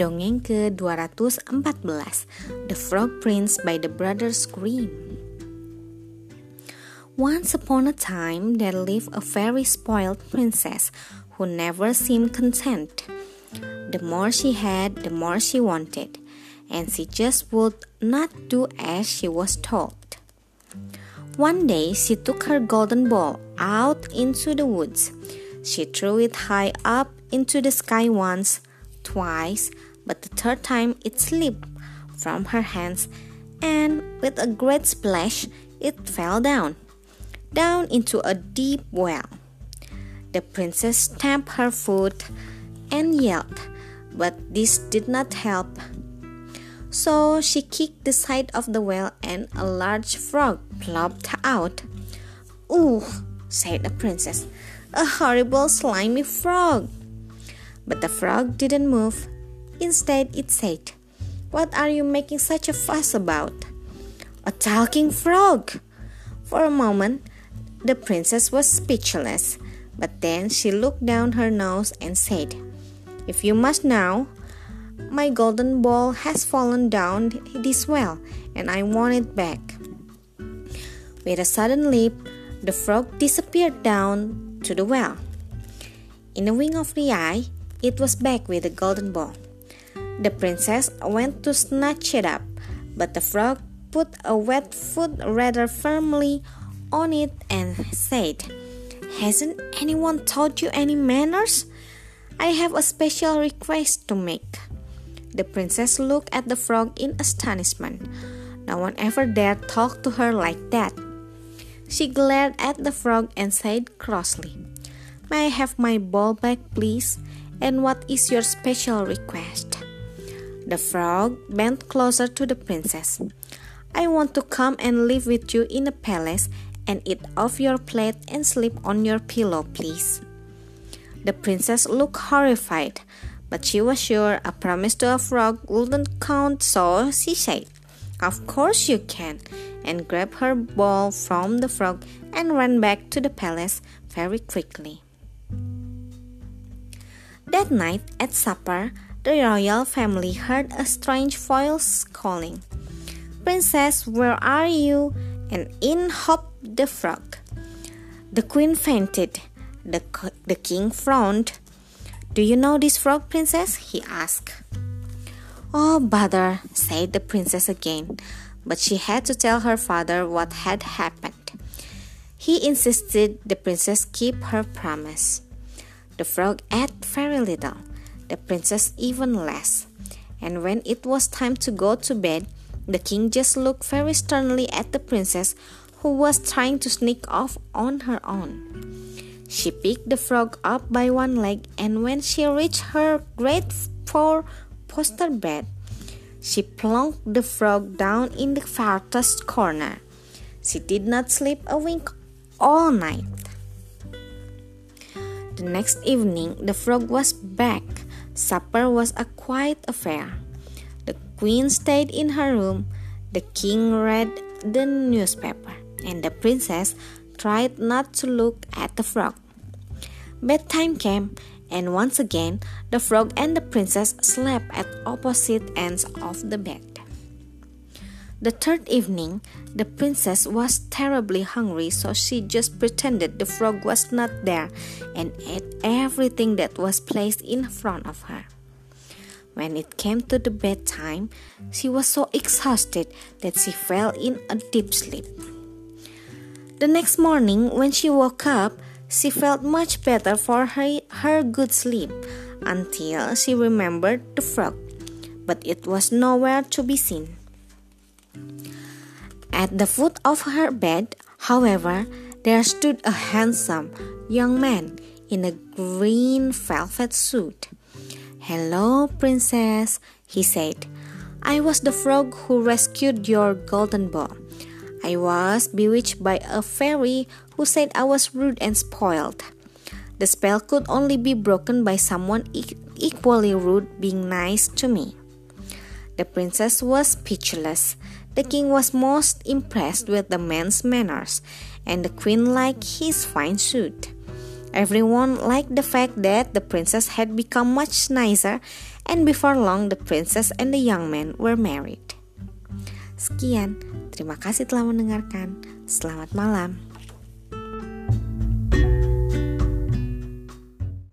Dongeng ke-214 The Frog Prince by the Brothers Grimm Once upon a time there lived a very spoiled princess who never seemed content. The more she had, the more she wanted, and she just would not do as she was told. One day she took her golden ball out into the woods. She threw it high up into the sky once, twice, but the third time it slipped from her hands and with a great splash it fell down, down into a deep well. The princess stamped her foot and yelled, but this did not help. So she kicked the side of the well and a large frog plopped out. Ooh, said the princess, a horrible slimy frog. But the frog didn't move. Instead, it said, What are you making such a fuss about? A talking frog! For a moment, the princess was speechless, but then she looked down her nose and said, If you must know, my golden ball has fallen down this well, and I want it back. With a sudden leap, the frog disappeared down to the well. In a wink of the eye, it was back with the golden ball. The princess went to snatch it up, but the frog put a wet foot rather firmly on it and said, Hasn't anyone taught you any manners? I have a special request to make. The princess looked at the frog in astonishment. No one ever dared talk to her like that. She glared at the frog and said crossly, May I have my ball back, please? And what is your special request? The frog bent closer to the princess. I want to come and live with you in the palace and eat off your plate and sleep on your pillow, please. The princess looked horrified, but she was sure a promise to a frog wouldn't count, so she said, Of course you can, and grabbed her ball from the frog and ran back to the palace very quickly. That night at supper, the royal family heard a strange voice calling, Princess, where are you? And in hopped the frog. The queen fainted. The, the king frowned. Do you know this frog, princess? he asked. Oh, bother, said the princess again, but she had to tell her father what had happened. He insisted the princess keep her promise. The frog ate very little, the princess even less. And when it was time to go to bed, the king just looked very sternly at the princess who was trying to sneak off on her own. She picked the frog up by one leg, and when she reached her great four poster bed, she plunked the frog down in the farthest corner. She did not sleep a wink all night. The next evening, the frog was back. Supper was a quiet affair. The queen stayed in her room, the king read the newspaper, and the princess tried not to look at the frog. Bedtime came, and once again, the frog and the princess slept at opposite ends of the bed. The third evening, the princess was terribly hungry, so she just pretended the frog was not there and ate everything that was placed in front of her. When it came to the bedtime, she was so exhausted that she fell in a deep sleep. The next morning, when she woke up, she felt much better for her, her good sleep until she remembered the frog, but it was nowhere to be seen. At the foot of her bed, however, there stood a handsome young man in a green velvet suit. Hello, princess, he said. I was the frog who rescued your golden ball. I was bewitched by a fairy who said I was rude and spoiled. The spell could only be broken by someone equally rude being nice to me. The princess was speechless. The king was most impressed with the man's manners, and the queen liked his fine suit. Everyone liked the fact that the princess had become much nicer, and before long, the princess and the young man were married. Sekian, terima kasih telah mendengarkan. Selamat malam.